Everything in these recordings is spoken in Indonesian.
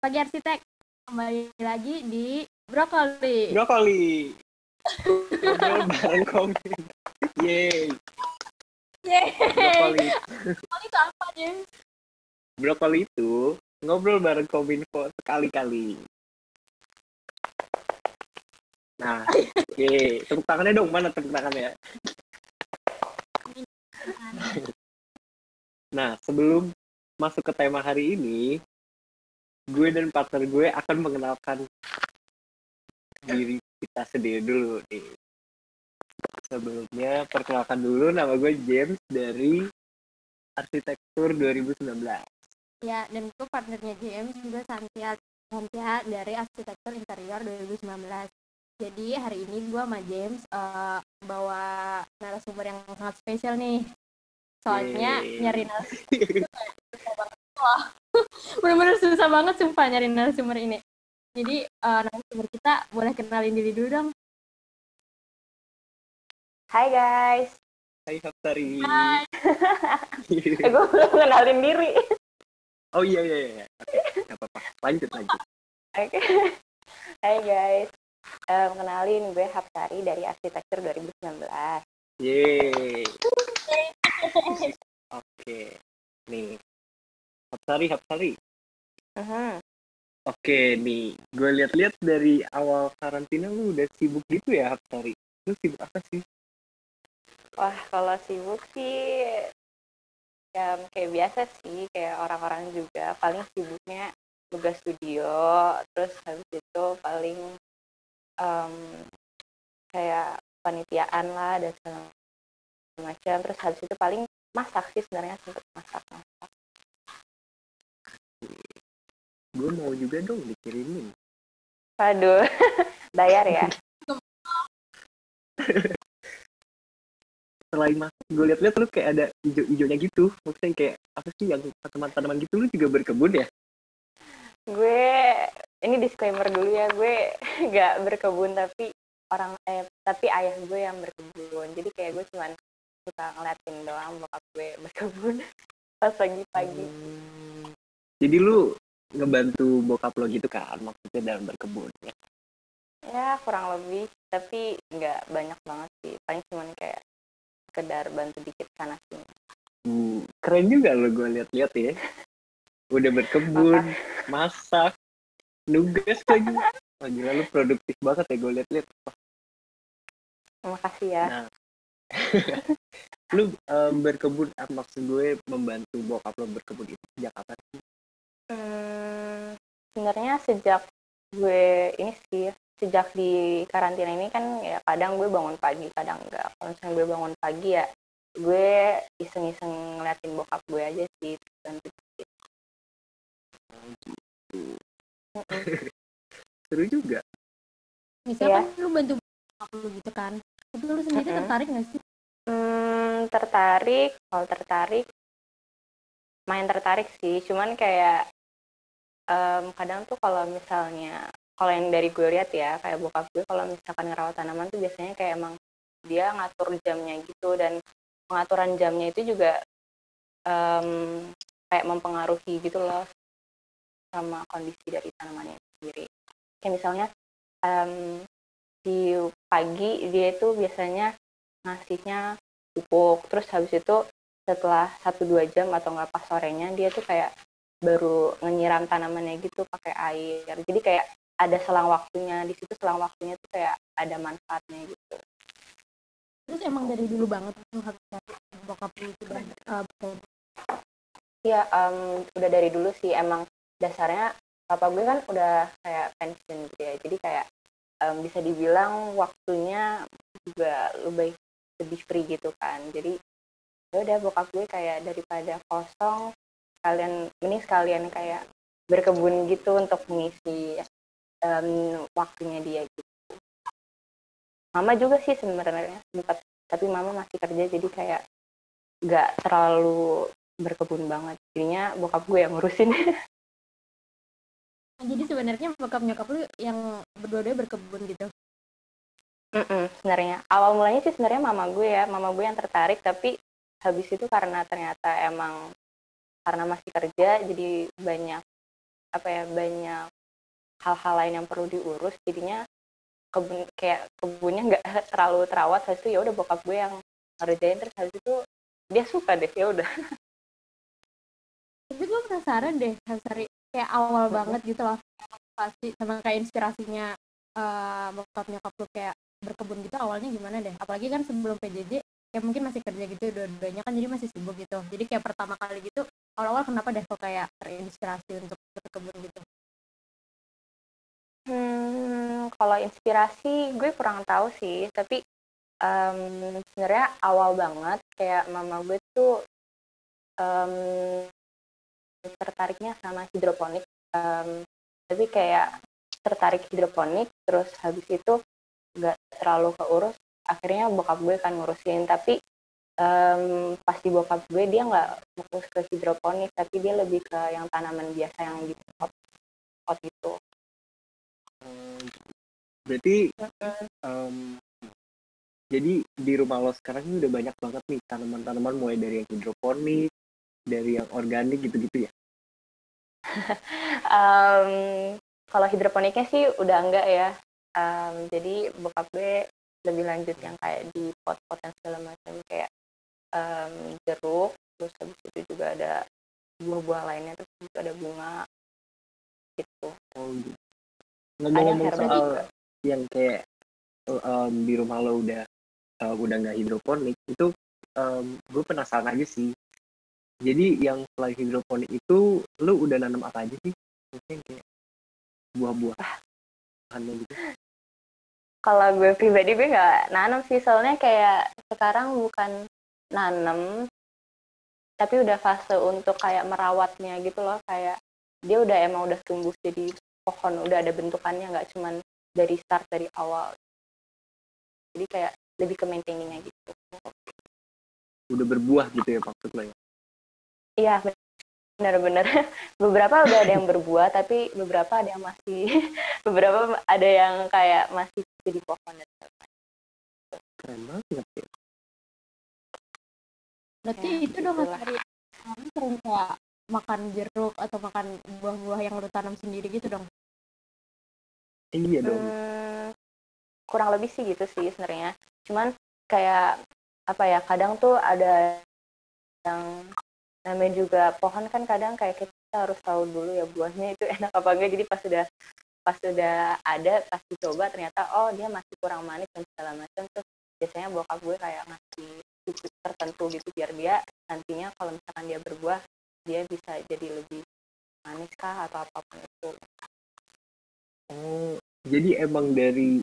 Pagi arsitek kembali lagi di brokoli. Brokoli. Bareng. Yeay. Yeay. Brokoli. Brokoli itu apa, James? Brokoli itu ngobrol bareng kominfo sekali-kali. Nah, oke. Tepuk tangannya dong. Mana tepuk tangannya? Nah, sebelum masuk ke tema hari ini, gue dan partner gue akan mengenalkan diri kita sendiri dulu nih. Sebelumnya, perkenalkan dulu nama gue James dari Arsitektur 2019. Ya, dan itu partnernya James juga Santia Santia dari Arsitektur Interior 2019. Jadi hari ini gue sama James eh, bawa narasumber yang sangat spesial nih. Soalnya Yeay. nyari narasumber bener-bener susah banget sumpah nyari narasumber ini. Jadi eh, narasumber kita boleh kenalin diri dulu dong. Hai guys, Hai Hapsari. Hai. eh, gue belum kenalin diri. oh iya iya iya. Oke, nggak apa-apa. Lanjut lanjut. Oke. Hai guys, Em, kenalin gue Hapsari dari Arsitektur 2019. Yeay. Oke. Nih. Hapsari, Hapsari. Mhm. Oke nih, gue lihat-lihat dari awal karantina lu udah sibuk gitu ya Hapsari. Lu sibuk apa sih? Wah kalau sibuk sih, ya kayak biasa sih, kayak orang-orang juga paling sibuknya tugas studio, terus habis itu paling em, kayak panitiaan lah dan segala macam, terus habis itu paling masak sih sebenarnya sempet masak. Gue mau juga dong dikirimin. Waduh, bayar ya. Selain masak, gue lihat-lihat lu kayak ada hijau-hijaunya gitu. Maksudnya kayak apa sih yang tanaman-tanaman gitu lu juga berkebun ya? gue ini disclaimer dulu ya gue nggak berkebun tapi orang eh tapi ayah gue yang berkebun jadi kayak gue cuman suka ngeliatin doang bokap gue berkebun pas pagi-pagi Hmm. Jadi lu ngebantu bokap lo gitu kan maksudnya dalam berkebun ya? ya kurang lebih tapi nggak banyak banget sih paling cuman kayak sekedar bantu dikit sana sini Uh, keren juga lo gue lihat-lihat ya. Udah berkebun, masak, nugas lagi. Oh, gila lu produktif banget ya gue lihat-lihat. terima kasih ya Nah, lu em, berkebun, ah, maksud gue membantu bokap lo berkebun itu sejak kapan sih? Hmm, sebenarnya sejak gue ini sih sejak di karantina ini kan ya kadang gue bangun pagi kadang enggak kalau misalnya gue bangun pagi ya gue iseng-iseng ngeliatin bokap gue aja sih dikit. Mm-mm. Seru juga. Misalnya Iya. kan lu bantu bokap lu gitu kan. Tapi lu sendiri Mm-mm. tertarik gak sih? Hmm, tertarik kalau tertarik main tertarik sih cuman kayak em, kadang tuh kalau misalnya kalau yang dari gue lihat ya kayak bokap gue kalau misalkan ngerawat tanaman tuh biasanya kayak emang dia ngatur jamnya gitu dan pengaturan jamnya itu juga em, kayak mempengaruhi gitu loh sama kondisi dari tanamannya sendiri. Kayak misalnya em, di pagi dia itu biasanya ngasihnya pupuk terus habis itu setelah satu dua jam atau nggak pas sorenya dia tuh kayak baru nyiram tanamannya gitu pakai air. Jadi kayak ada selang waktunya di situ selang waktunya tuh kayak ada manfaatnya gitu. Terus emang dari dulu banget bokap lu itu berkebun. ya em, udah dari dulu sih. Emang dasarnya papa gue kan udah kayak pensiun gitu ya. Jadi kayak em, bisa dibilang waktunya juga lebih lebih free gitu kan. Jadi ya udah bokap gue kayak daripada kosong kalian mending sekalian kayak berkebun gitu untuk mengisi em, waktunya dia gitu. Mama juga sih sebenarnya sempat tapi mama masih kerja jadi kayak nggak terlalu berkebun banget. Jadinya bokap gue yang ngurusin. Nah, jadi sebenarnya bokap nyokap lu yang berdua-dua berkebun gitu. Mm-mm, sebenarnya. Awal mulanya sih sebenarnya mama gue ya mama gue yang tertarik tapi habis itu karena ternyata emang karena masih kerja jadi banyak apa ya banyak hal-hal lain yang perlu diurus. Jadinya kebun kayak kebunnya nggak terlalu terawat habis itu ya udah bokap gue yang ngerjain terus habis itu dia suka deh ya udah. Tapi gue penasaran deh Hansari kayak awal banget gitu loh pasti sama kayak inspirasinya uh, bokap nyokap lu kayak berkebun gitu awalnya gimana deh? Apalagi kan sebelum PJJ kayak mungkin masih kerja gitu dua-duanya kan jadi masih sibuk gitu. Jadi kayak pertama kali gitu awal-awal kenapa deh kok kayak terinspirasi untuk berkebun gitu? Hmm kalau inspirasi gue kurang tahu sih. Tapi um, sebenarnya awal banget kayak mama gue tuh um, tertariknya sama hidroponik um, tapi kayak tertarik hidroponik terus habis itu nggak terlalu keurus akhirnya bokap gue kan ngurusin tapi um, pasti bokap gue dia nggak fokus ke hidroponik tapi dia lebih ke yang tanaman biasa yang di pot pot itu. Berarti um, jadi di rumah lo sekarang ini udah banyak banget nih tanaman-tanaman mulai dari yang hidroponik dari yang organik gitu-gitu ya? Um, kalau hidroponiknya sih udah enggak ya. Um, jadi bokap gue lebih lanjut yang kayak di pot-pot dan segala macam kayak um, jeruk terus habis itu juga ada buah-buah lainnya terus itu ada bunga gitu. Oh gitu. Ngomong-ngomong soal juga. yang kayak um, di rumah lo udah uh, udah nggak hidroponik itu um, gue penasaran aja sih. Jadi yang selain hidroponik itu lo udah nanam apa aja sih? Mungkin kayak buah-buahan gitu kalau gue pribadi gue nggak nanam sih. Soalnya kayak sekarang bukan nanam tapi udah fase untuk kayak merawatnya gitu loh. Kayak dia udah emang udah tumbuh jadi pohon udah ada bentukannya nggak cuman dari start dari awal. Jadi kayak lebih ke maintainingnya gitu. Udah berbuah gitu ya maksud lo ya? Iya benar-benar. Beberapa udah ada yang berbuah tapi beberapa ada yang masih beberapa ada yang kayak masih jadi pohon dan keren banget ya. Berarti ya, itu dong mas Ari. Sering kayak makan jeruk atau makan buah-buah yang lu tanam sendiri gitu dong? Iya dong. Hmm, kurang lebih sih gitu sih sebenarnya. Cuman kayak apa ya kadang tuh ada yang namanya juga pohon kan kadang kayak kita harus tahu dulu ya buahnya itu enak apa enggak. Jadi pas sudah pas sudah ada pasti coba ternyata oh dia masih kurang manis dan segala macam. Terus biasanya bokap gue kayak ngasih cukup tertentu gitu biar dia nantinya kalau misalkan dia berbuah dia bisa jadi lebih manis kah atau apa pun itu. Oh jadi emang dari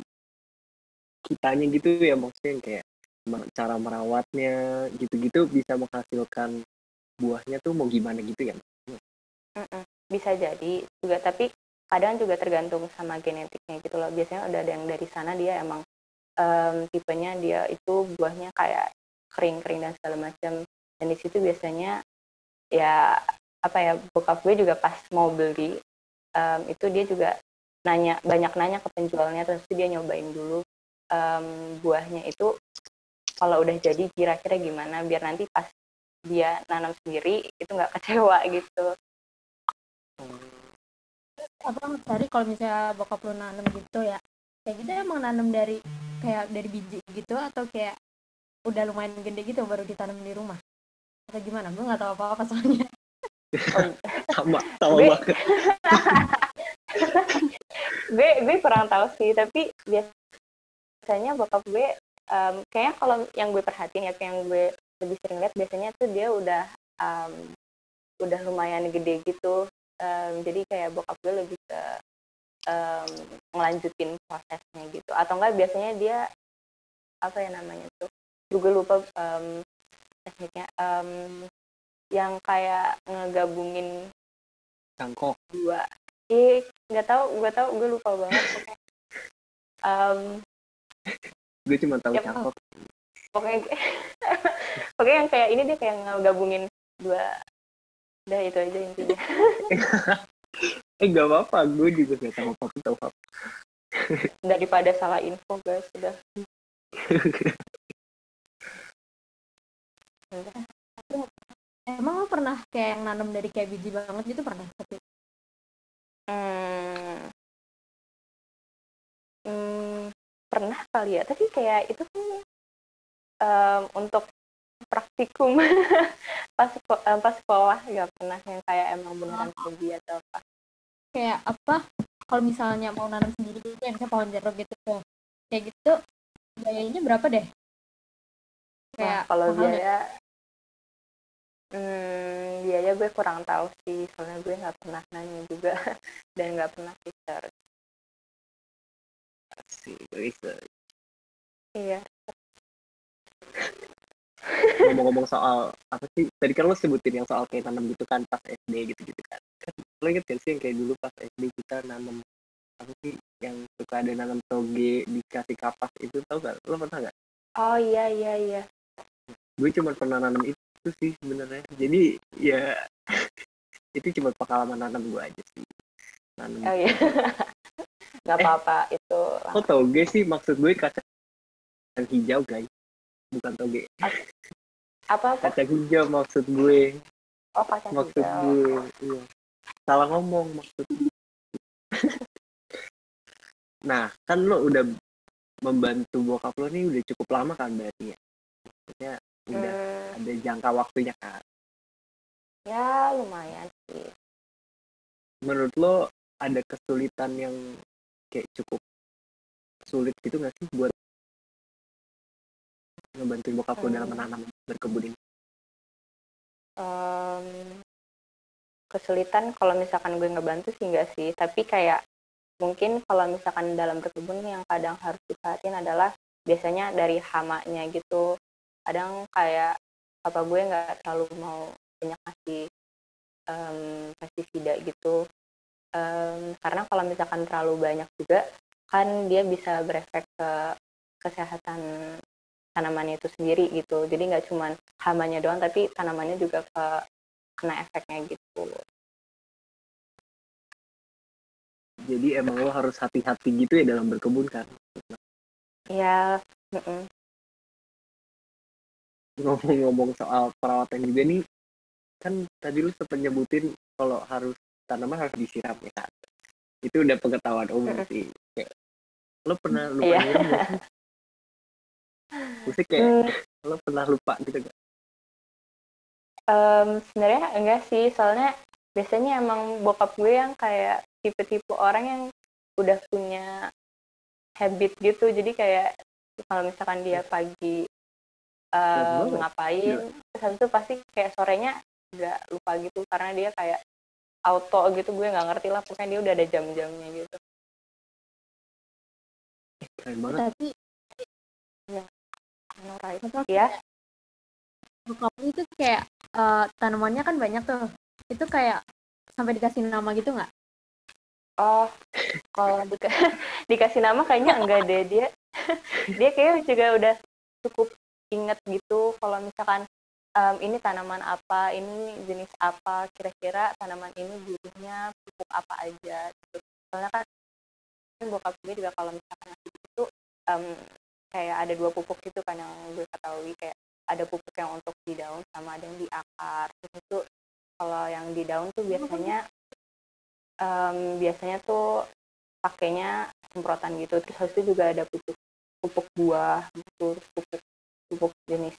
kitanya gitu ya maksudnya kayak cara merawatnya gitu-gitu bisa menghasilkan buahnya tuh mau gimana gitu ya? Bisa jadi juga. Tapi kadang juga tergantung sama genetiknya gitu loh. Biasanya ada yang dari sana dia emang um, tipenya dia itu buahnya kayak kering-kering dan segala macam dan di situ biasanya ya apa ya bokap gue juga pas mau beli um, itu dia juga nanya banyak nanya ke penjualnya terus dia nyobain dulu um, buahnya itu kalau udah jadi kira-kira gimana biar nanti pas dia nanam sendiri itu nggak kecewa gitu apa cari kalau misalnya bokap lu nanam gitu ya kayak gitu emang nanam dari kayak dari biji gitu atau kayak udah lumayan gede gitu baru ditanam di rumah? Atau gimana? Gue nggak tahu apa apa soalnya. Sama sama gue, gue gue kurang tahu sih tapi biasanya bokap gue um, kayaknya kalau yang gue perhatiin ya yang gue lebih sering lihat biasanya tuh dia udah um, udah lumayan gede gitu um, jadi kayak bokap gue lebih ke um, ngelanjutin prosesnya gitu. Atau enggak biasanya dia apa ya namanya tuh juga lupa um, tekniknya. Um, yang kayak ngegabungin cangkok dua. Eh nggak tahu gue tahu gue lupa banget um, gue cuma tahu ya, cangkok pokoknya pokoknya yang kayak ini dia kayak ngegabungin dua udah itu aja intinya. Eh gak apa-apa gue juga gak tahu apa tahu apa daripada salah info guys sudah. Emang lo pernah kayak yang nanam dari kayak biji banget gitu pernah? Hmm, hmm, pernah kali ya, tapi kayak itu kan um, untuk praktikum pas um, pas sekolah nggak pernah yang kayak emang beneran hobi atau apa. kayak apa kalau misalnya mau nanam sendiri gitu yang kayak pohon jeruk gitu tuh kayak gitu biayanya berapa deh Nah, kayak kalau mahal nggak? biaya, hmm, biaya gue kurang tahu sih, soalnya gue nggak pernah nanya juga dan nggak pernah research. sih research Iya. Ngomong-ngomong soal apa sih tadi kan lo sebutin yang soal kayak nanam gitu kan pas SD gitu gitu kan kan lo inget gak sih yang kayak dulu pas SD kita nanam apa sih yang suka ada nanam toge dikasih kapas itu tau gak lo pernah gak Oh iya iya iya. gue cuma pernah nanam itu sih sebenarnya jadi ya itu cuma pengalaman nanam gue aja sih nanam Oh iya. Nggak Eh. apa-apa itu. kok toge sih maksud gue kacang hijau guys bukan toge. Apa apa? kacang hijau maksud gue. Oh kacang maksud hijau. gue iya. Salah ngomong maksud nah kan lo udah membantu bokap lo nih udah cukup lama kan berarti ya? Maksudnya udah Hmm, ada jangka waktunya kan? Ya lumayan sih. menurut lo ada kesulitan yang kayak cukup sulit gitu nggak sih buat ngebantuin bokap lo dalam Hmm. menanam berkebun ini. Em, kesulitan kalau misalkan gue ngebantu sih enggak sih. Tapi kayak mungkin kalau misalkan dalam berkebun yang kadang harus diperhatiin adalah biasanya dari hamanya gitu. Kadang kayak apa gue nggak terlalu mau banyak kasih em, pestisida gitu. Em, karena kalau misalkan terlalu banyak juga kan dia bisa berefek ke kesehatan tanamannya itu sendiri gitu. Jadi nggak cuman hamanya doang tapi tanamannya juga ke kena efeknya gitu. Jadi emang lo harus hati-hati gitu ya dalam berkebun kan? Ya mm-mm. ngomong-ngomong soal perawatan juga nih kan tadi lu sempat nyebutin kalau harus tanaman harus disiram ya kan? Itu udah pengetahuan umum sih. Lo pernah lupa Iya. Nggak Maksudnya kayak Hmm, lo pernah lupa gitu gak? em, sebenarnya enggak sih soalnya biasanya emang bokap gue yang kayak tipe-tipe orang yang udah punya habit gitu. Jadi kayak kalau misalkan dia pagi em, banget. ngapain terus habis itu pasti kayak sorenya udah lupa gitu karena dia kayak auto gitu. Gue nggak ngerti lah pokoknya dia udah ada jam-jamnya gitu. Keren banget. Tapi No, right. apa ya lu itu kayak eh, tanamannya kan banyak tuh itu kayak sampai dikasih nama gitu nggak Oh, kalau dika- dikasih nama kayaknya enggak deh dia. dia kayaknya juga udah cukup inget gitu kalau misalkan em, ini tanaman apa, ini jenis apa, kira-kira tanaman ini butuhnya pupuk apa aja gitu. Soalnya kan bokap gue juga kalau misalkan itu em, kayak ada dua pupuk gitu kan yang gue ketahui kayak ada pupuk yang untuk di daun sama ada yang di akar. Terus itu kalau yang di daun tuh biasanya em, biasanya tuh pakainya semprotan gitu. Terus habis itu juga ada pupuk pupuk buah gitu terus pupuk pupuk jenis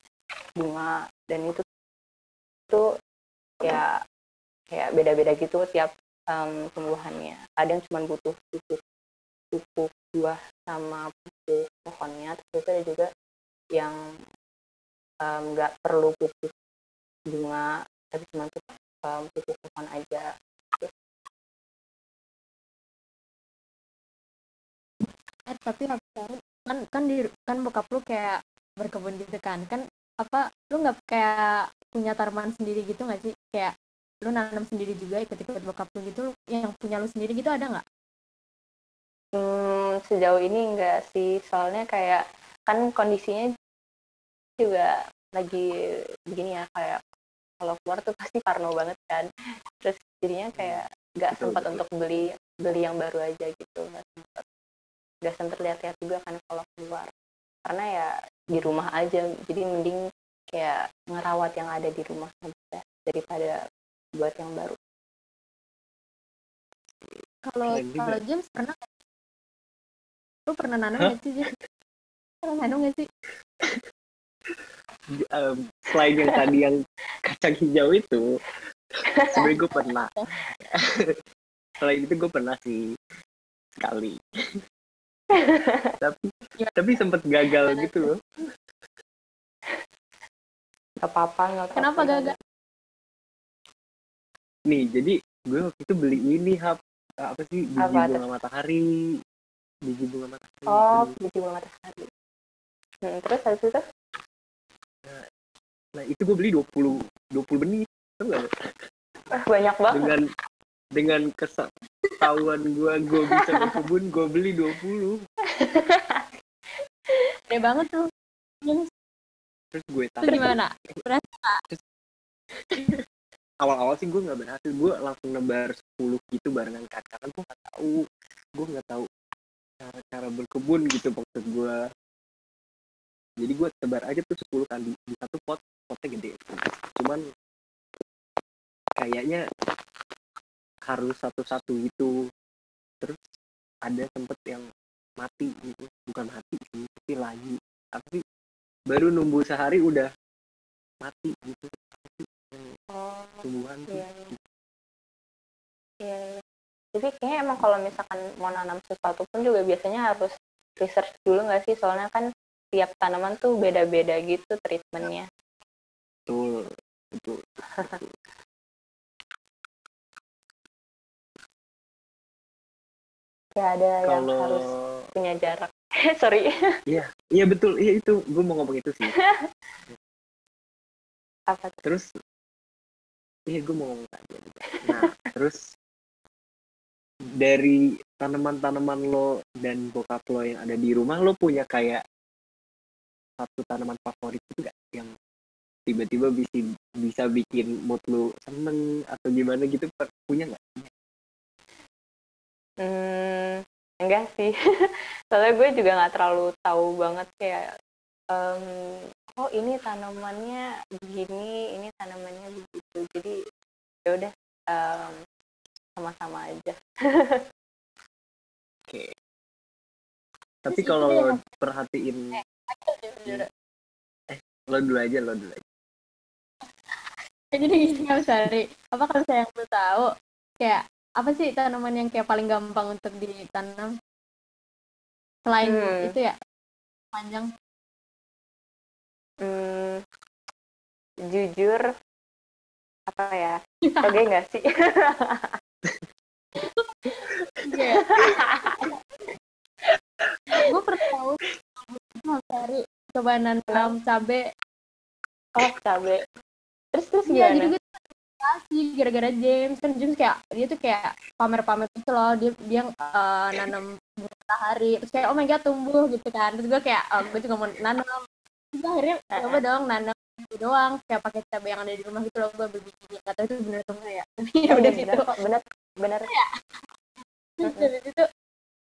bunga. Dan itu tuh ya kayak beda-beda gitu tiap em, tumbuhannya. Ada yang cuma butuh pupuk pupuk buah sama pupuk pohonnya. Terus ada juga yang nggak perlu pupuk bunga tapi cuma pupuk, em, pupuk pohon aja. Eh tapi aku tahu. Kan kan di kan bokap lu kayak berkebun gitu kan. Kan apa lu nggak kayak punya tanaman sendiri gitu nggak sih? Kayak lu nanam sendiri juga ikut-ikut bokap lu gitu yang punya lu sendiri gitu ada nggak Hmm, sejauh ini enggak sih, soalnya kayak kan kondisinya juga lagi begini ya kayak kalau keluar tuh pasti parno banget kan. Terus jadinya kayak nggak sempat betul. untuk beli beli yang baru aja gitu, nggak sempat. Nggak sempat lihat-lihat juga kan kalau keluar. Karena ya di rumah aja, jadi mending kayak ngerawat yang ada di rumah aja daripada buat yang baru. kalau kalau James pernah? Lu pernah nanam nggak sih pernah nanam nggak sih? Em, selain yang tadi yang kacang hijau itu sebenarnya gue pernah. Selain itu gue pernah sih sekali. Tapi Ya. tapi sempat gagal gitu loh. Gak apa-apa, gak apa-apa. kenapa gagal? Nih jadi gue waktu itu beli ini hap. Apa sih biji Apa bunga matahari biji bunga matahari. Oh, biji bunga matahari. Hmm, terus habis itu? nah itu gue beli 20 20 benih. Tau nggak lo? Wah, banyak banget. dengan dengan ketahuan gue gue bisa berkebun gue beli 20 gede banget tuh. Terus gue itu tarik gimana? Awal-awal sih gue nggak berhasil. Gue langsung nebar 10 gitu barengan kan karena gue nggak tahu. Gue nggak tahu cara-cara berkebun gitu maksud gue jadi gue tebar aja tuh 10 kali di satu pot potnya gede cuman kayaknya harus satu-satu gitu terus ada sempet yang mati gitu bukan mati sih tapi lagi tapi baru numbuh sehari udah mati gitu Oh, tumbuhan tuh iya. Iya. iya. Tapi kayaknya emang kalau misalkan mau nanam sesuatu pun juga biasanya harus research dulu nggak sih? Soalnya kan tiap tanaman tuh beda-beda gitu treatmentnya. betul betul Ya ada yang kalau harus punya jarak. Sorry. iya betul iya itu gue mau ngomong itu sih Apa tuh? terus iya gue mau ngomong tadi nah terus dari tanaman-tanaman lo dan bokap lo yang ada di rumah lo punya kayak satu tanaman favorit itu gak yang tiba-tiba bisa bisa bikin mood lo seneng atau gimana gitu punya nggak Hmm, enggak sih. Soalnya gue juga nggak terlalu tahu banget kayak em, oh ini tanamannya begini, ini tanamannya begitu. Jadi ya udah em, sama-sama aja. oke tapi Terus itu kalau perhatiin Jujur. lo dulu aja lo dulu aja jadi gini nggak Sari apa kalau saya yang belum tahu kayak apa sih tanaman yang kayak paling gampang untuk ditanam selain Hmm. itu ya panjang Hmm, jujur apa ya? Oke nggak sih? gue pernah tahu Mas Sari coba nanam cabe. Oh cabe. Terus terus iya jadi gue kasih gara-gara James. Kan James kayak dia tuh kayak pamer-pamer gitu loh. Dia dia eh, nanam bunga matahari terus kayak oh my god tumbuh gitu kan. Terus gue kayak oh, gue juga mau nanam. Terus gue akhirnya coba dong nanam doang kayak pakai cabai yang ada di rumah gitu loh gue berbiji nggak tahu itu bener atau enggak ya. Tapi ya udah bener gitu. bener bener. terus dari situ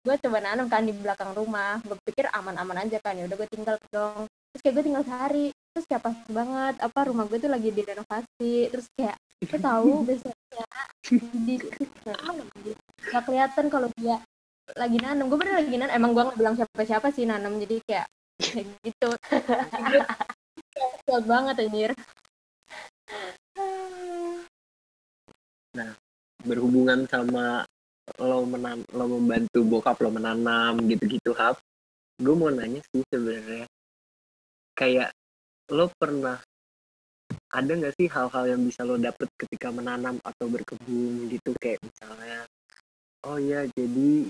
gue coba nanam kan di belakang rumah. Gue pikir aman-aman aja kan ya udah gue tinggal dong. Terus kayak gue tinggal sehari. Terus kayak pas banget apa rumah gue tuh lagi direnovasi. Terus kayak gue tahu besoknya di nggak kelihatan kalau dia lagi nanam. Gue bener lagi nanam. Emang gue nggak bilang siapa-siapa sih nanam. Jadi kayak kayak gitu kuat banget anjir berhubungan sama lo menam lo membantu bokap lo menanam gitu-gitu hap. Gue mau nanya sih sebenarnya kayak lo pernah ada nggak sih hal-hal yang bisa lo dapet ketika menanam atau berkebun gitu? Kayak misalnya oh ya jadi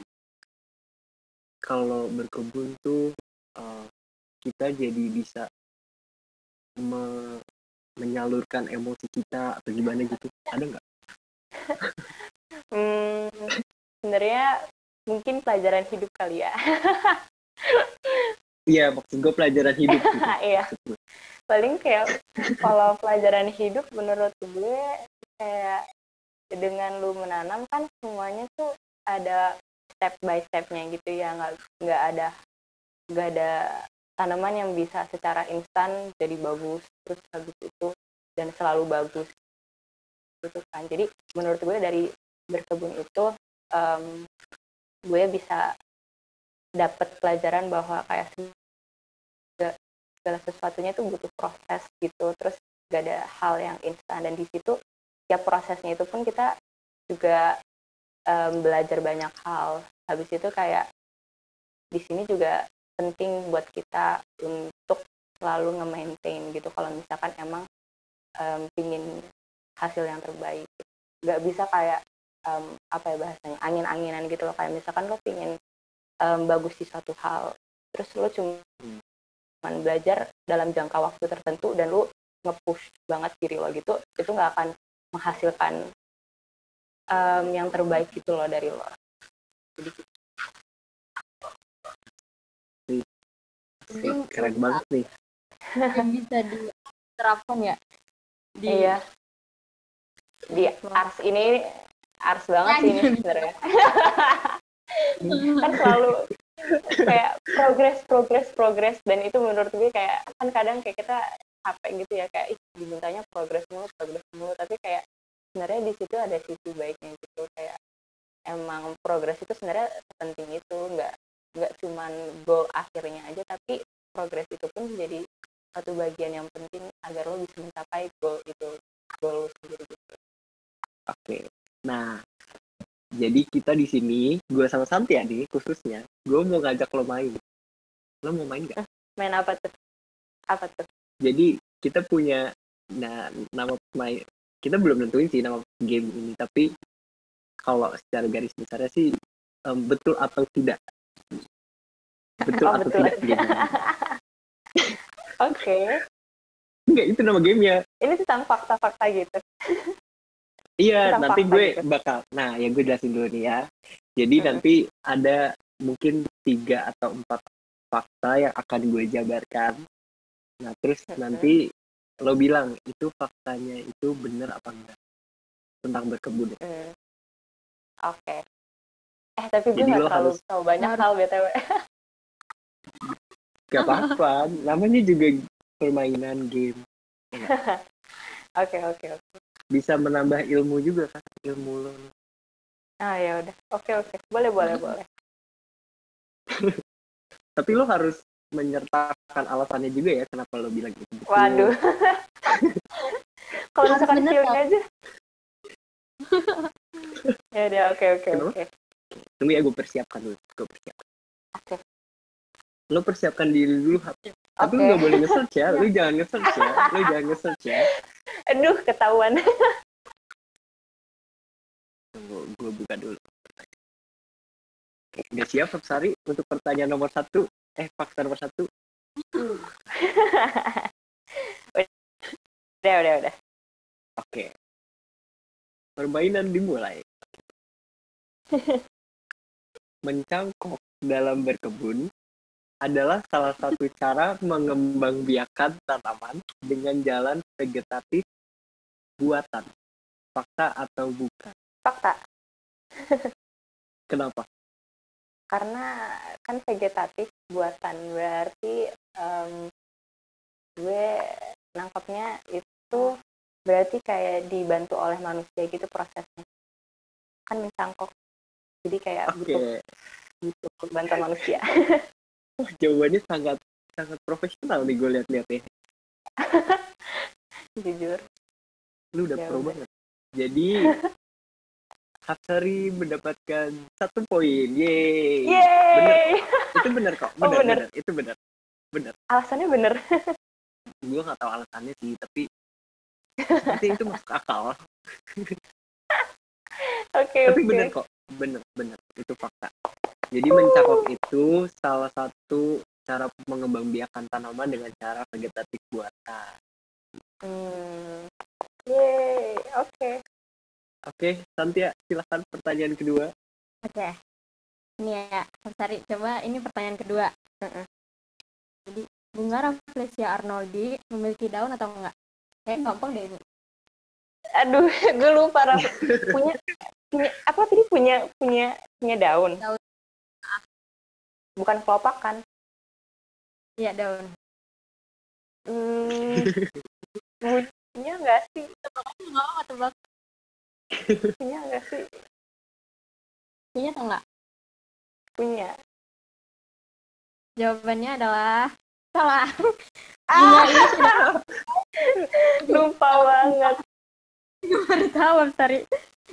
kalau berkebun tuh eh, kita jadi bisa me- menyalurkan emosi kita atau gimana gitu ada nggak Hmm, sebenarnya mungkin pelajaran hidup kali ya. Iya, maksud gue pelajaran hidup gitu. Iya. Paling kayak kalau pelajaran hidup menurut gue kayak dengan lu menanam kan semuanya tuh ada step by stepnya gitu ya nggak nggak ada nggak ada tanaman yang bisa secara instan jadi bagus terus habis itu dan selalu bagus. Gitu kan. Jadi menurut gue dari berkebun itu um, gue bisa dapat pelajaran bahwa kayak segala sesuatunya itu butuh proses gitu. Terus gak ada hal yang instan. Dan di situ tiap prosesnya itu pun kita juga um, belajar banyak hal. Habis itu kayak di sini juga penting buat kita untuk selalu nge-maintain gitu kalau misalkan emang um, pingin hasil yang terbaik. Nggak bisa kayak um, apa ya bahasanya angin-anginan gitu loh. Kayak misalkan lo pingin um, bagus di suatu hal terus lo cuma hmm. belajar dalam jangka waktu tertentu dan lo nge-push banget diri lo gitu itu nggak akan menghasilkan um, yang terbaik gitu loh dari lo. Jadi keren banget nih. bisa diterapkan ya? Di iya. Di ars ini ars banget sih ini sebenarnya. Kan selalu kayak progres progres progres. Dan itu menurut gue kayak kan kadang kayak kita capek gitu ya. Kayak ih dimintanya progres mulu progres mulu. Tapi kayak sebenarnya di situ ada sisi baiknya gitu. Kayak emang progres itu sebenarnya penting itu. Nggak nggak cuman goal akhirnya aja tapi progres itu pun menjadi satu bagian yang penting agar lo bisa mencapai goal itu goal sendiri gitu. Oke, nah jadi kita di sini gue sama Santia nih khususnya gue mau ngajak lo main. Lo mau main gak? Main apa tuh? Apa tuh? Jadi kita punya nah nama main kita belum nentuin sih nama game ini tapi kalau secara garis besarnya sih um, betul atau tidak betul oh, atau betul. tidak Oke. Okay. Enggak, itu nama gamenya. Ini tentang fakta-fakta gitu. iya, tentang nanti gue gitu. bakal. Nah, ya gue jelasin dulu nih ya. Jadi hmm. nanti ada mungkin tiga atau empat fakta yang akan gue jabarkan. Nah, terus hmm. nanti lo bilang itu faktanya itu benar apa enggak tentang berkebun. Hmm. Oke. Okay. Eh, tapi gue gak terlalu harus... tahu banyak hal BTW. Gak apa-apa, namanya juga permainan game. Oke oke oke. Bisa menambah ilmu juga kan, ilmu lo. Ah ya udah, oke oke, boleh boleh boleh. Tapi lo harus menyertakan alasannya juga ya kenapa lo bilang gitu. Waduh. Kalau misalkan feeling aja. ya udah oke oke oke. Tunggu ya gue persiapkan dulu, gue persiapkan. Oke. Lo persiapkan diri dulu okay. tapi lu nggak boleh nge-search ya lu jangan nge-search ya lu jangan nge-search ya. Aduh ketahuan. Tunggu gue buka dulu. Udah siap Sari untuk pertanyaan nomor satu? Eh fakta nomor satu. Udah udah udah. Oke. Okay. permainan dimulai mencangkok dalam berkebun adalah salah satu cara mengembangbiakan tanaman dengan jalan vegetatif buatan. Fakta atau bukan? Fakta. Kenapa? Karena kan vegetatif buatan berarti um, gue nangkapnya itu berarti kayak dibantu oleh manusia gitu prosesnya. Kan mencangkok. Jadi kayak okay. butuh butuh bantuan manusia. oh, jawabannya sangat sangat profesional nih gue lihat-lihat ya. Jujur. Lu udah pro banget. Jadi Hapsari mendapatkan satu poin. Yeay. Yeay. Bener. Itu bener kok. Bener, oh, bener. bener. Itu bener. Bener. Alasannya bener. gue gak tahu alasannya sih, tapi tapi itu masuk akal. Oke, okay, Tapi okay. bener kok. Bener, bener. Itu fakta. Jadi mencakok itu salah satu cara mengembangbiakan tanaman dengan cara vegetatif buatan. Hmm. Yeay, oke. Okay. Oke, okay, Santia, silahkan pertanyaan kedua. Oke. Okay. Ini ya, cari coba ini pertanyaan kedua. Uh -uh. Jadi, bunga Rafflesia arnoldi memiliki daun atau enggak? Kayak gampang deh ini. Aduh, gue lupa. punya, punya apa tadi? Punya punya punya daun? Daun. Bukan kelopak kan? Iya daun. Hmm. Bunyinya enggak sih? Tebak aja nggak apa tebak bunyinya enggak sih? Punya atau enggak punya. Jawabannya adalah salah. Ah. Bunga ini sudah lupa banget baru tahu sorry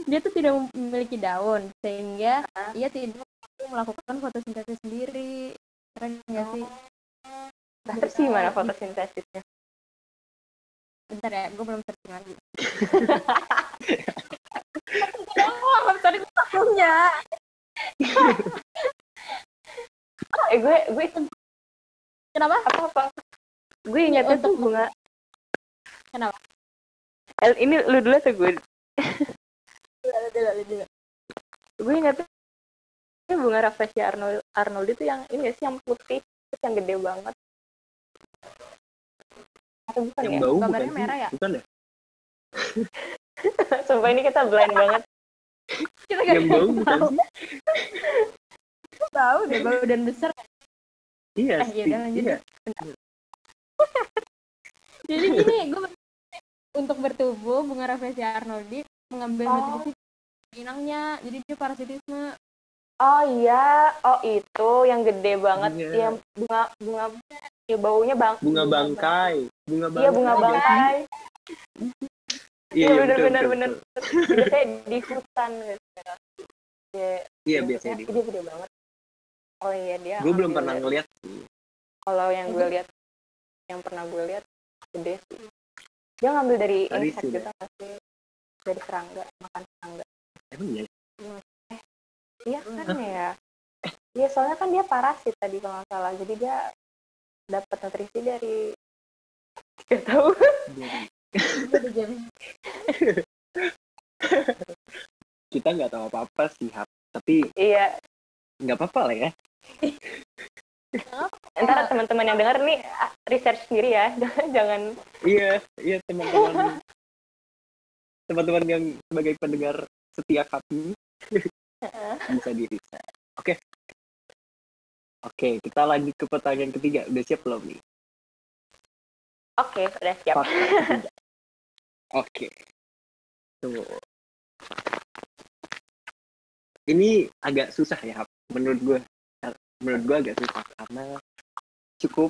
dia tuh tidak memiliki daun sehingga Hah? ia tidak melakukan fotosintesis sendiri. Keren nggak sih? Nah, terus gimana fotosintesisnya? Bentar ya gue belum searching lagi. Oh sorry gue punya eh gue gue kenapa? Apa apa? Gue ingatnya tuh bunga. Kenapa? El, ini lu dulu atau gue Dulu, dulu, dulu. gue ingatnya ini bunga rafflesia arnold arnold itu yang ini sih yang putih terus yang gede banget. Atau bukan yang ya? bau bukan Gambarnya sih? merah ya? bukan ya? Sumpah ini kita blind banget. Kita gak yang bau bukan tahu deh bau dan besar. Iya Eh, lanjut iya. jadi gini gue untuk bertubuh bunga rafflesia arnoldi mengambil Oh. nutrisi inangnya jadi dia parasitisme. Oh iya. Oh itu yang gede banget Iya. yang bunga bunga ya baunya bang bunga bangkai. Bunga bangkai iya bunga bangkai. iya Iya, benar, benar, benar. biasanya di hutan gitu. Ya iya biasanya di dia gede banget. Oh iya dia gue belum pernah ngeliat. Sih kalau yang gue lihat yang pernah gue lihat gede sih dia ngambil dari insect sini. gitu nggak sih? Dari serangga makan serangga. Emang iya? Iya kan ya? Iya soalnya kan dia parasit tadi kalau nggak salah. Jadi dia dapat nutrisi dari Gak tahu. Kita nggak tahu apa apa sih tapi iya. nggak apa-apa lah ya ntar teman-teman yang dengar nih ah, research sendiri ya. Jangan. Iya iya teman-teman. Teman-teman yang sebagai pendengar setia kami bisa di oke. Oke kita lanjut ke pertanyaan ketiga. Udah siap belum nih? Oke udah siap. Oke. Tunggu ini agak susah ya menurut gue menurut gue agak susah karena cukup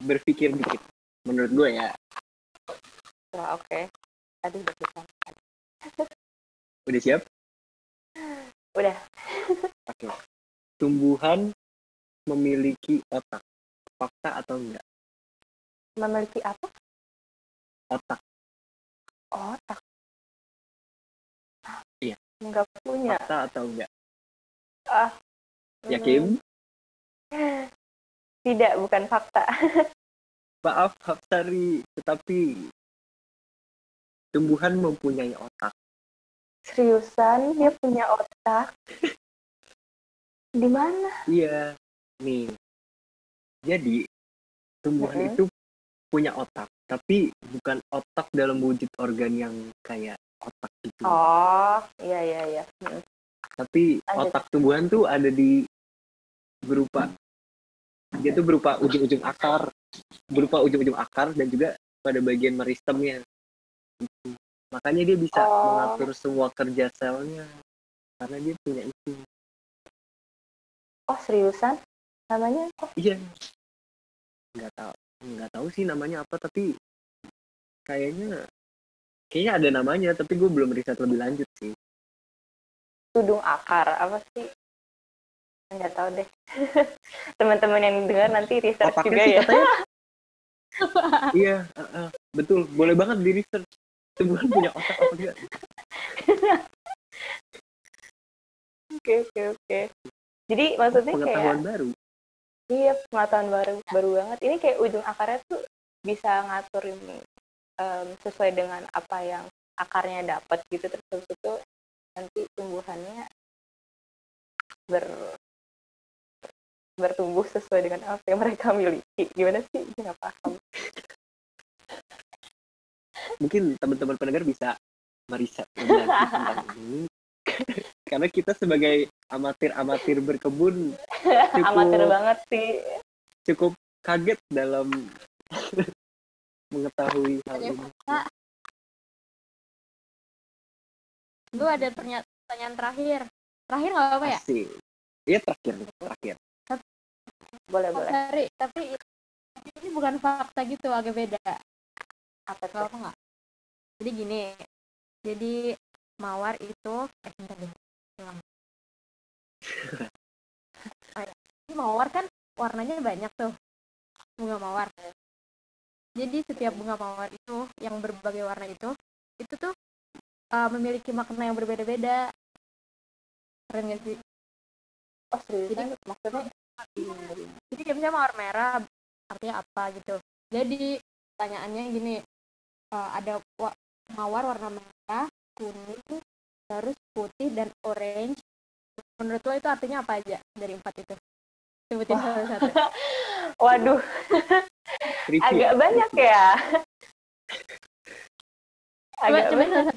berpikir dikit menurut gue ya. Wah, oke. Tadi udah bisa udah siap? Udah. oke. Tumbuhan memiliki otak fakta atau enggak? Memiliki apa? Otak. Otak. Iya. nggak punya. Fakta atau enggak? Ah. Yakin. Tidak bukan fakta. Maaf Hapsari tetapi tumbuhan mempunyai otak. Seriusan dia punya otak? Di mana? Iya nih. Jadi tumbuhan Mm-mm. itu punya otak tapi bukan otak dalam wujud organ yang kayak otak gitu. Oh iya iya iya. Hmm. tapi Lanjut. otak tumbuhan tuh ada di berupa dia tuh berupa ujung-ujung akar berupa ujung-ujung akar dan juga pada bagian meristemnya. Makanya dia bisa Oh. mengatur semua kerja selnya karena dia punya itu oh seriusan? Namanya oh, iya. Nggak tahu nggak tahu sih namanya apa tapi kayaknya kayaknya ada namanya tapi gue belum riset lebih lanjut sih. Tudung akar apa sih nggak tahu deh. Teman-teman yang dengar nanti research otaknya juga sih ya. katanya. Iya uh, uh, betul boleh banget di research. Tumbuhan punya otak apa enggak? Oke oke oke. Jadi maksudnya kayak pengetahuan baru. Iya pengetahuan baru baru banget. Ini kayak ujung akarnya tuh bisa ngaturin em, sesuai dengan apa yang akarnya dapat gitu. Terus itu nanti tumbuhannya ber bertumbuh sesuai dengan apa yang mereka miliki. Gimana sih? Nggak paham. Mungkin teman-teman pendengar bisa meriset tentang ini. Karena kita sebagai amatir-amatir berkebun Cukup. amatir banget sih. cukup kaget dalam mengetahui hal Ada ini. Gue ada pertanyaan terakhir. Terakhir nggak apa-apa ya. Iya terakhir, terakhir. Boleh Oh, boleh. sorry tapi ini bukan fakta gitu agak beda. Apa tuh? Apa nggak? Jadi gini jadi mawar itu eh bentar deh ulang. oh, ya. Jadi mawar kan warnanya banyak tuh bunga mawar. Jadi setiap bunga mawar itu yang berbagai warna itu itu tuh uh, memiliki makna yang berbeda-beda. Keren gak sih? Oh seriusan? Maksudnya jadi kayak misalnya mawar merah artinya apa gitu. Jadi pertanyaannya gini uh, ada wa- mawar warna merah kuning terus putih dan orange. Menurut lo itu artinya apa aja dari empat itu? Sebutin Wah. satu-satu. Waduh. Agak banyak ya. Agak coba banyak.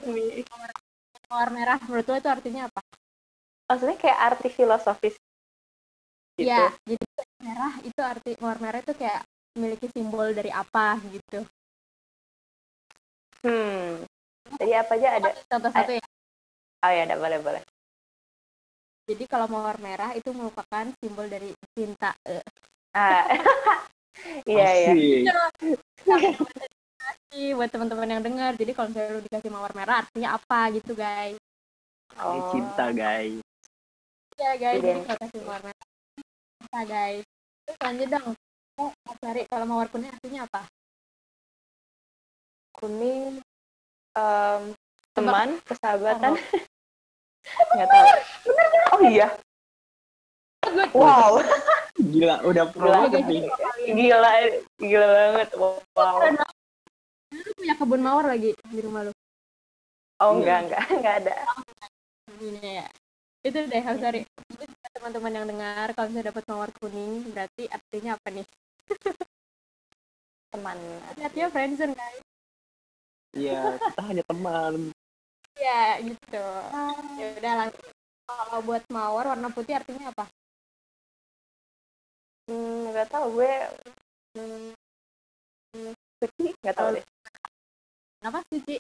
mawar merah menurut lo itu artinya apa? Maksudnya kayak arti filosofis gitu. Iya, jadi merah itu arti mawar merah itu kayak memiliki simbol dari apa gitu. Hmm jadi apa aja ada? Contoh-satu ya. Oh ya ada boleh boleh. Jadi kalau mawar merah itu merupakan simbol dari cinta Eh, ah. Iya iya. Nih, buat teman-teman yang dengar. Jadi kalau misalnya lu dikasih mawar merah artinya apa gitu guys? Ini cinta guys. ya guys. Iya. jadi kalau kasih mawar merah cinta guys. Terus lanjut dong. Oh, mau cari kalau mawar kuning artinya apa? Kuning em, teman Oh. persahabatan nggak tahu. Oh iya. Wow. Gila, udah pro Gila. banget nih. gila gila banget. Wow. Lu punya kebun mawar lagi di rumah lu. Oh enggak enggak enggak ada. Ini ya itu deh harus cari. Teman-teman yang dengar kalau misalnya dapat mawar kuning berarti artinya apa nih? Teman. Artinya friendzone guys. Iya, kita hanya teman. ya gitu. Ya udah langsung kalau buat mawar warna putih artinya apa? Hmm, nggak tahu gue hmm, hmm, suci nggak tahu deh. Kenapa suci?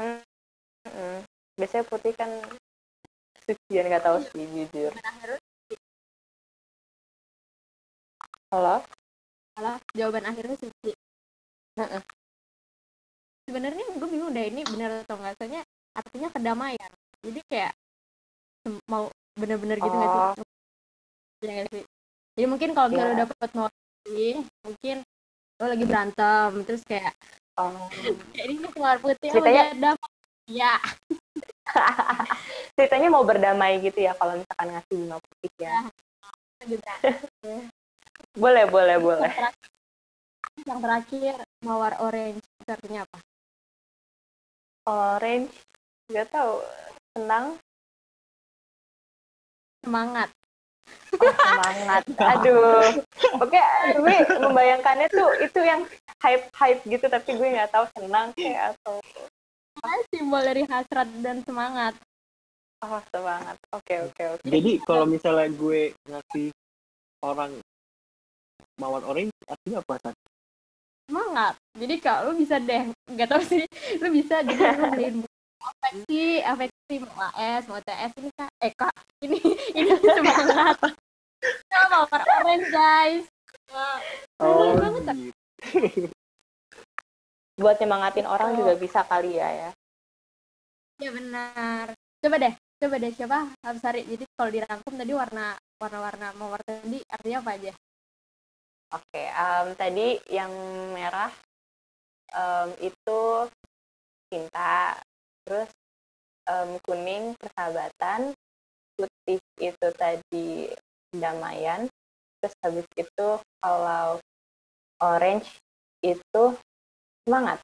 Mm-mm. biasanya putih kan ya nggak tahu sih jujur. Halo? Salah jawaban akhirnya suci. Heeh. sebenarnya gue bingung deh ini benar atau enggak soalnya artinya kedamaian. Jadi kayak mau bener-bener gitu nggak Oh. sih ya nggak sih? Jadi mungkin kalau misalnya Iya. lo dapet mawar putih mungkin lo lagi berantem terus kayak oh. kayak ini mawar putih oh Ceritanya- ya damai ya ceritanya mau berdamai gitu ya kalau misalkan ngasih bunga putih ya. Berantem boleh boleh boleh. yang terakhir, yang terakhir mawar orange itu artinya apa? Orange nggak tahu senang. Semangat. Oh, semangat. Aduh. Oke gue membayangkannya tuh itu yang hype hype gitu tapi gue nggak tahu senang kayak atau Kan simbol dari hasrat dan semangat? Oh semangat. Oke oke oke. Jadi kalau misalnya gue ngasih orang mawar orange, artinya apa? San? semangat. Jadi kalau lu bisa deh. Nggak tahu sih. Lu bisa beliin buku afeksi afeksi mau AS mau TS ini kak eh kak ini ini semangat. Sama mawar orange guys. Wah, Oh, banget, gitu. buat nyemangatin orang Oh. juga bisa kali ya ya. Ya benar. Coba deh coba deh siapa harus cari. Jadi kalau dirangkum tadi warna warna-warna mawar tadi artinya apa aja? Oke, em, tadi yang merah em, itu cinta, terus em, kuning persahabatan, putih itu tadi damaian, terus habis itu kalau orange itu semangat.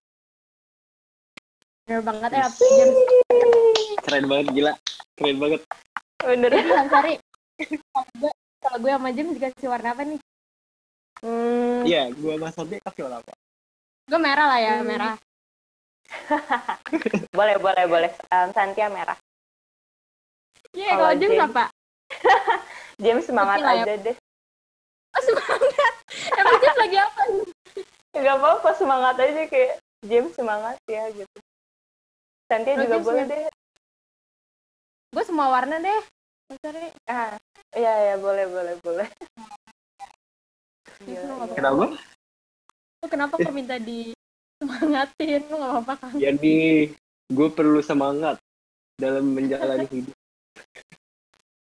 bener banget ya jam Keren banget, gila. Keren banget. Bener. cari kalau gue kalau gue sama James dikasih warna apa nih Hmm, Iya, gue sama Santi kasih warna apa? gue merah lah ya Hmm. merah boleh, boleh, boleh. Em, Santia merah. iya Kalau kalau James James- apa James semangat ya. aja deh. oh semangat emang James lagi apa Gak apa-apa, semangat aja kayak James semangat ya gitu. Santia juga James boleh deh. gue semua warna deh. Sorry, ah iya ya boleh boleh boleh. Gila, nggak gila. Kenapa? lu kenapa kok minta di semangatin lu nggak apa-apa kan? Nih, gue perlu semangat dalam menjalani hidup.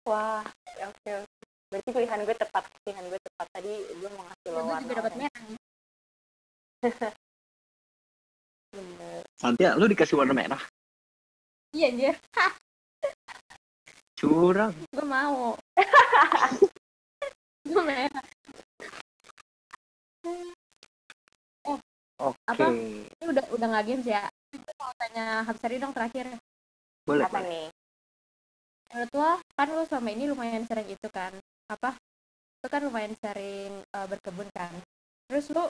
wah ya, oke oke. Berarti pilihan gue tepat pilihan gue tepat. Tadi gue mau ngasih ya, lo gue warna juga dapat merah bener Santia, lu dikasih warna merah. iya anjir Curang. gue mau gue merah Oke. Apa? ini udah udah nggak games ya Gue mau tanya Hapsari dong terakhir Boleh, apa boleh. nih menurut lo kan lo selama ini lumayan sering itu kan apa itu kan lumayan sering eh, berkebun kan terus lo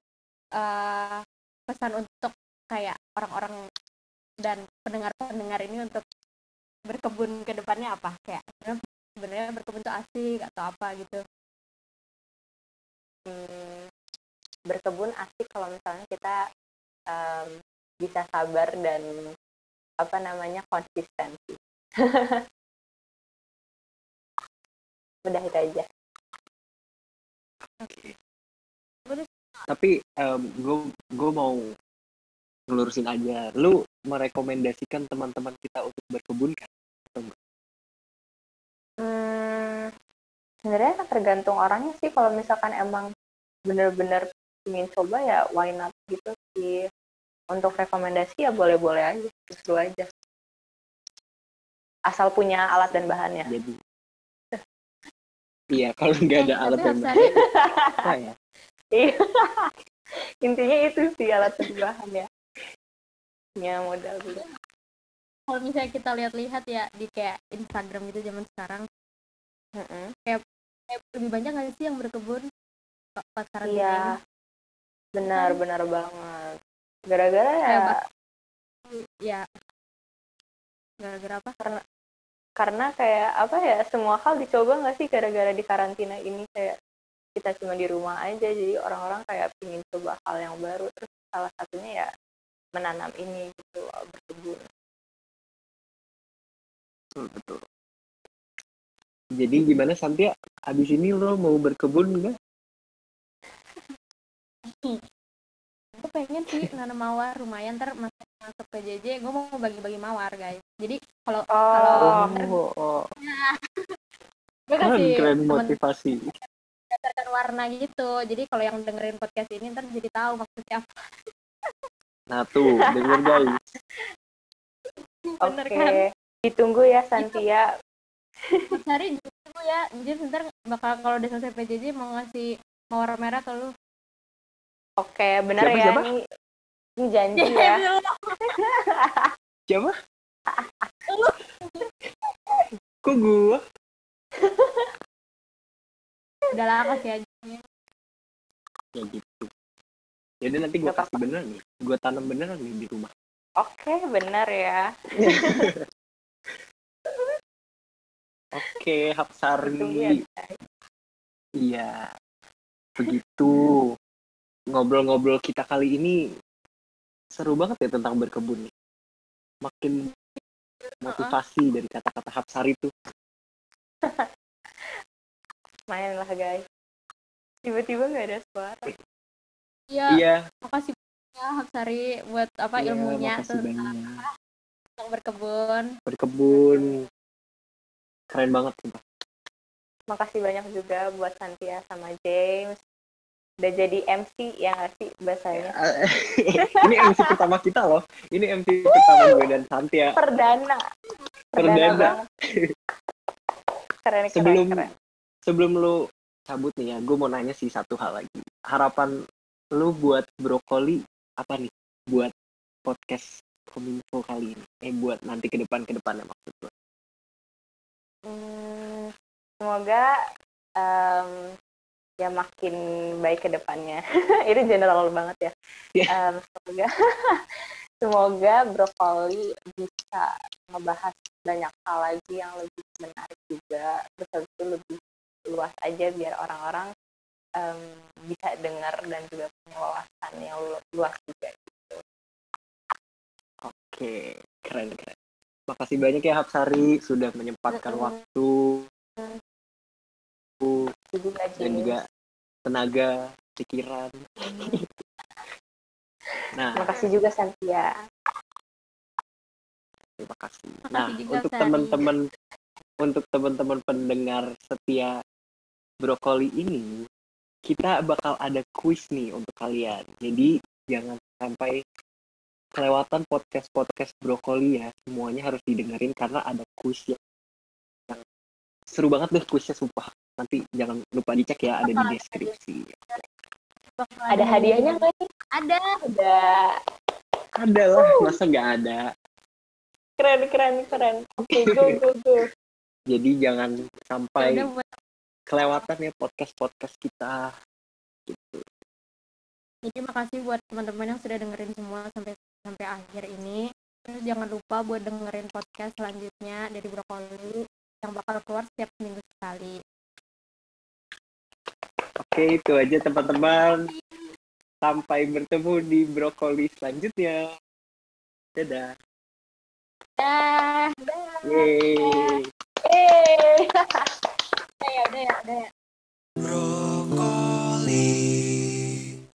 eh, pesan untuk kayak orang-orang dan pendengar-pendengar ini untuk berkebun ke depannya apa kayak sebenarnya- berkebun tuh asik atau apa gitu Hmm, berkebun asik kalau misalnya kita em, bisa sabar dan apa namanya konsisten sih. Udah itu aja. Tapi gue gue mau ngelurusin aja. Lu merekomendasikan teman-teman kita untuk berkebun kan? Hmm, sebenarnya tergantung orangnya sih. Kalau misalkan emang bener-bener ingin coba ya why not gitu sih. Untuk rekomendasi ya boleh-boleh aja, seru aja. Asal punya alat dan bahannya. Jadi Iya, kalau nggak ada Eh, alat tapi yang Hapsari, apa ya? Iya. Intinya itu sih alat dan bahannya. Punya modal juga. kalau misalnya kita lihat-lihat ya di kayak Instagram gitu zaman sekarang Mm-mm. kayak lebih banyak nggak sih yang berkebun pas karantina ini? Iya, benar benar banget. Gara-gara ya Kayak ya gara-gara apa karena kayak apa ya semua hal dicoba nggak sih gara-gara di karantina ini kayak kita cuma di rumah aja jadi orang-orang kayak pingin coba hal yang baru terus salah satunya ya menanam ini gitu berkebun. Betul, betul. Jadi gimana Santia? Abis ini lo mau berkebun nggak? gue pengen sih nanam mawar lumayan ntar masuk masuk PJJ gue mau bagi-bagi mawar guys jadi kalau Oh, Kalau- Oh, gue keren, kasih keren temen motivasi. Berdasarkan warna gitu jadi kalau yang dengerin podcast ini ntar jadi tahu maksudnya apa Nah tuh, denger guys. Oke, kan ditunggu ya Santia. Hari dulu ya jadi ntar bakal kalau udah selesai PJJ mau ngasih mawar merah ke lu Oke, benar Siapa, ya siapa? ini ini janji ya. Siapa? Kok gua? udah lah kasih aja Ya gitu. Jadi nanti gua Nggak kasih beneran nih. Gua tanam beneran nih di rumah. Oke, benar ya. Oke, ya. Hapsari. Iya. Begitu. Ngobrol-ngobrol kita kali ini seru banget ya tentang berkebun nih. Makin motivasi dari kata-kata Hapsari tuh. Main lah guys. Tiba-tiba nggak ada suara. iya Iya. makasih banyak ya Hapsari buat apa iya, ilmunya tentang berkebun Berkebun. Keren banget sumpah. Makasih banyak juga buat Santia sama James. Udah jadi MC ya nggak sih bahasanya? ini MC pertama kita loh. Ini MC pertama gue dan Santia. Perdana. Perdana. banget. Keren, keren, Sebelum keren. Sebelum lu cabut nih ya, gue mau nanya sih satu hal lagi. Harapan lu buat brokoli apa nih? Buat podcast kominfo kali ini. Eh buat nanti ke depan ke depannya maksud gue. Hmm, semoga em, ya makin baik ke depannya. Itu general banget ya. Iya. Em, semoga semoga brokoli bisa ngebahas banyak hal lagi yang lebih menarik juga. Terus itu lebih luas aja biar orang-orang em, bisa dengar dan juga punya wawasan yang lu- luas juga. Oke, keren keren. Makasih banyak ya Hapsari sudah menyempatkan Mm-mm. waktu Makasih juga, dan juga tenaga pikiran nah Makasih juga Santia. terima kasih Makasih nah juga, untuk teman-teman untuk teman-teman pendengar setia brokoli ini kita bakal ada kuis nih untuk kalian jadi jangan sampai kelewatan podcast podcast brokoli ya semuanya harus didengerin karena ada kuis yang, yang seru banget deh kuisnya sumpah nanti jangan lupa dicek ya ada di deskripsi Ada hadiahnya nggak nih? ada Ada. ada lah masa nggak ada Keren, keren, keren. Oke, go, go, go. jadi jangan sampai kelewatan ya podcast podcast kita jadi makasih buat teman-teman yang sudah dengerin semua sampai sampai akhir ini. Terus jangan lupa buat dengerin podcast selanjutnya dari brokoli yang bakal keluar setiap minggu sekali. Oke itu aja teman-teman. Sampai bertemu di brokoli selanjutnya. Dadah. Dah Yeay. 对呀对呀对呀。